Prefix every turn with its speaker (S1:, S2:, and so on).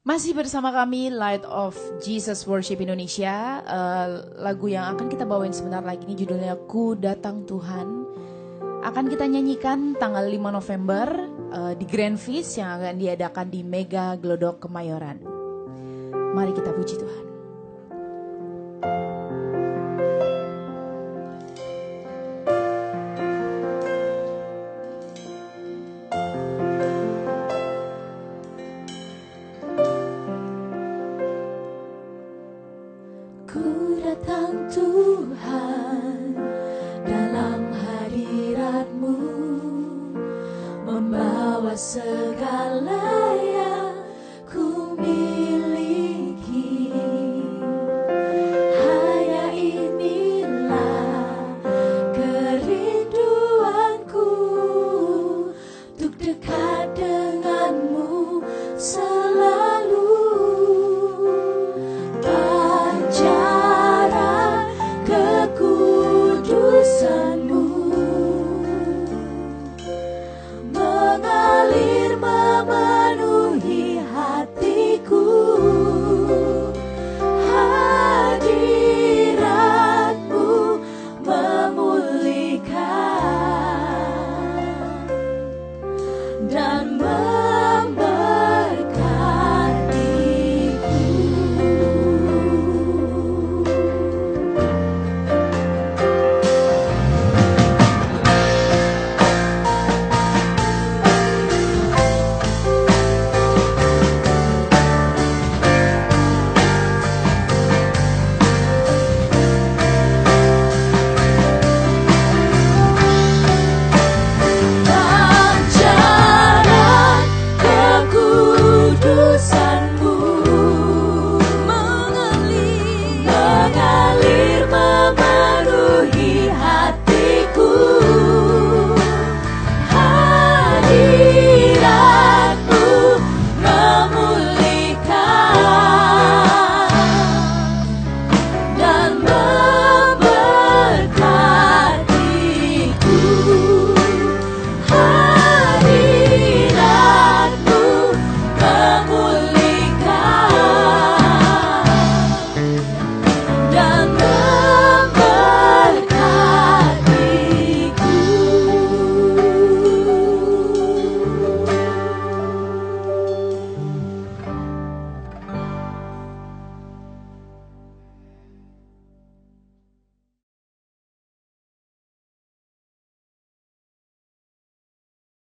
S1: Masih bersama kami Light of Jesus Worship Indonesia. Uh, lagu yang akan kita bawain sebentar lagi ini judulnya Ku Datang Tuhan. Akan kita nyanyikan tanggal 5 November uh, di Grand Feast yang akan diadakan di Mega Glodok Kemayoran. Mari kita puji Tuhan.
S2: Segala yang done.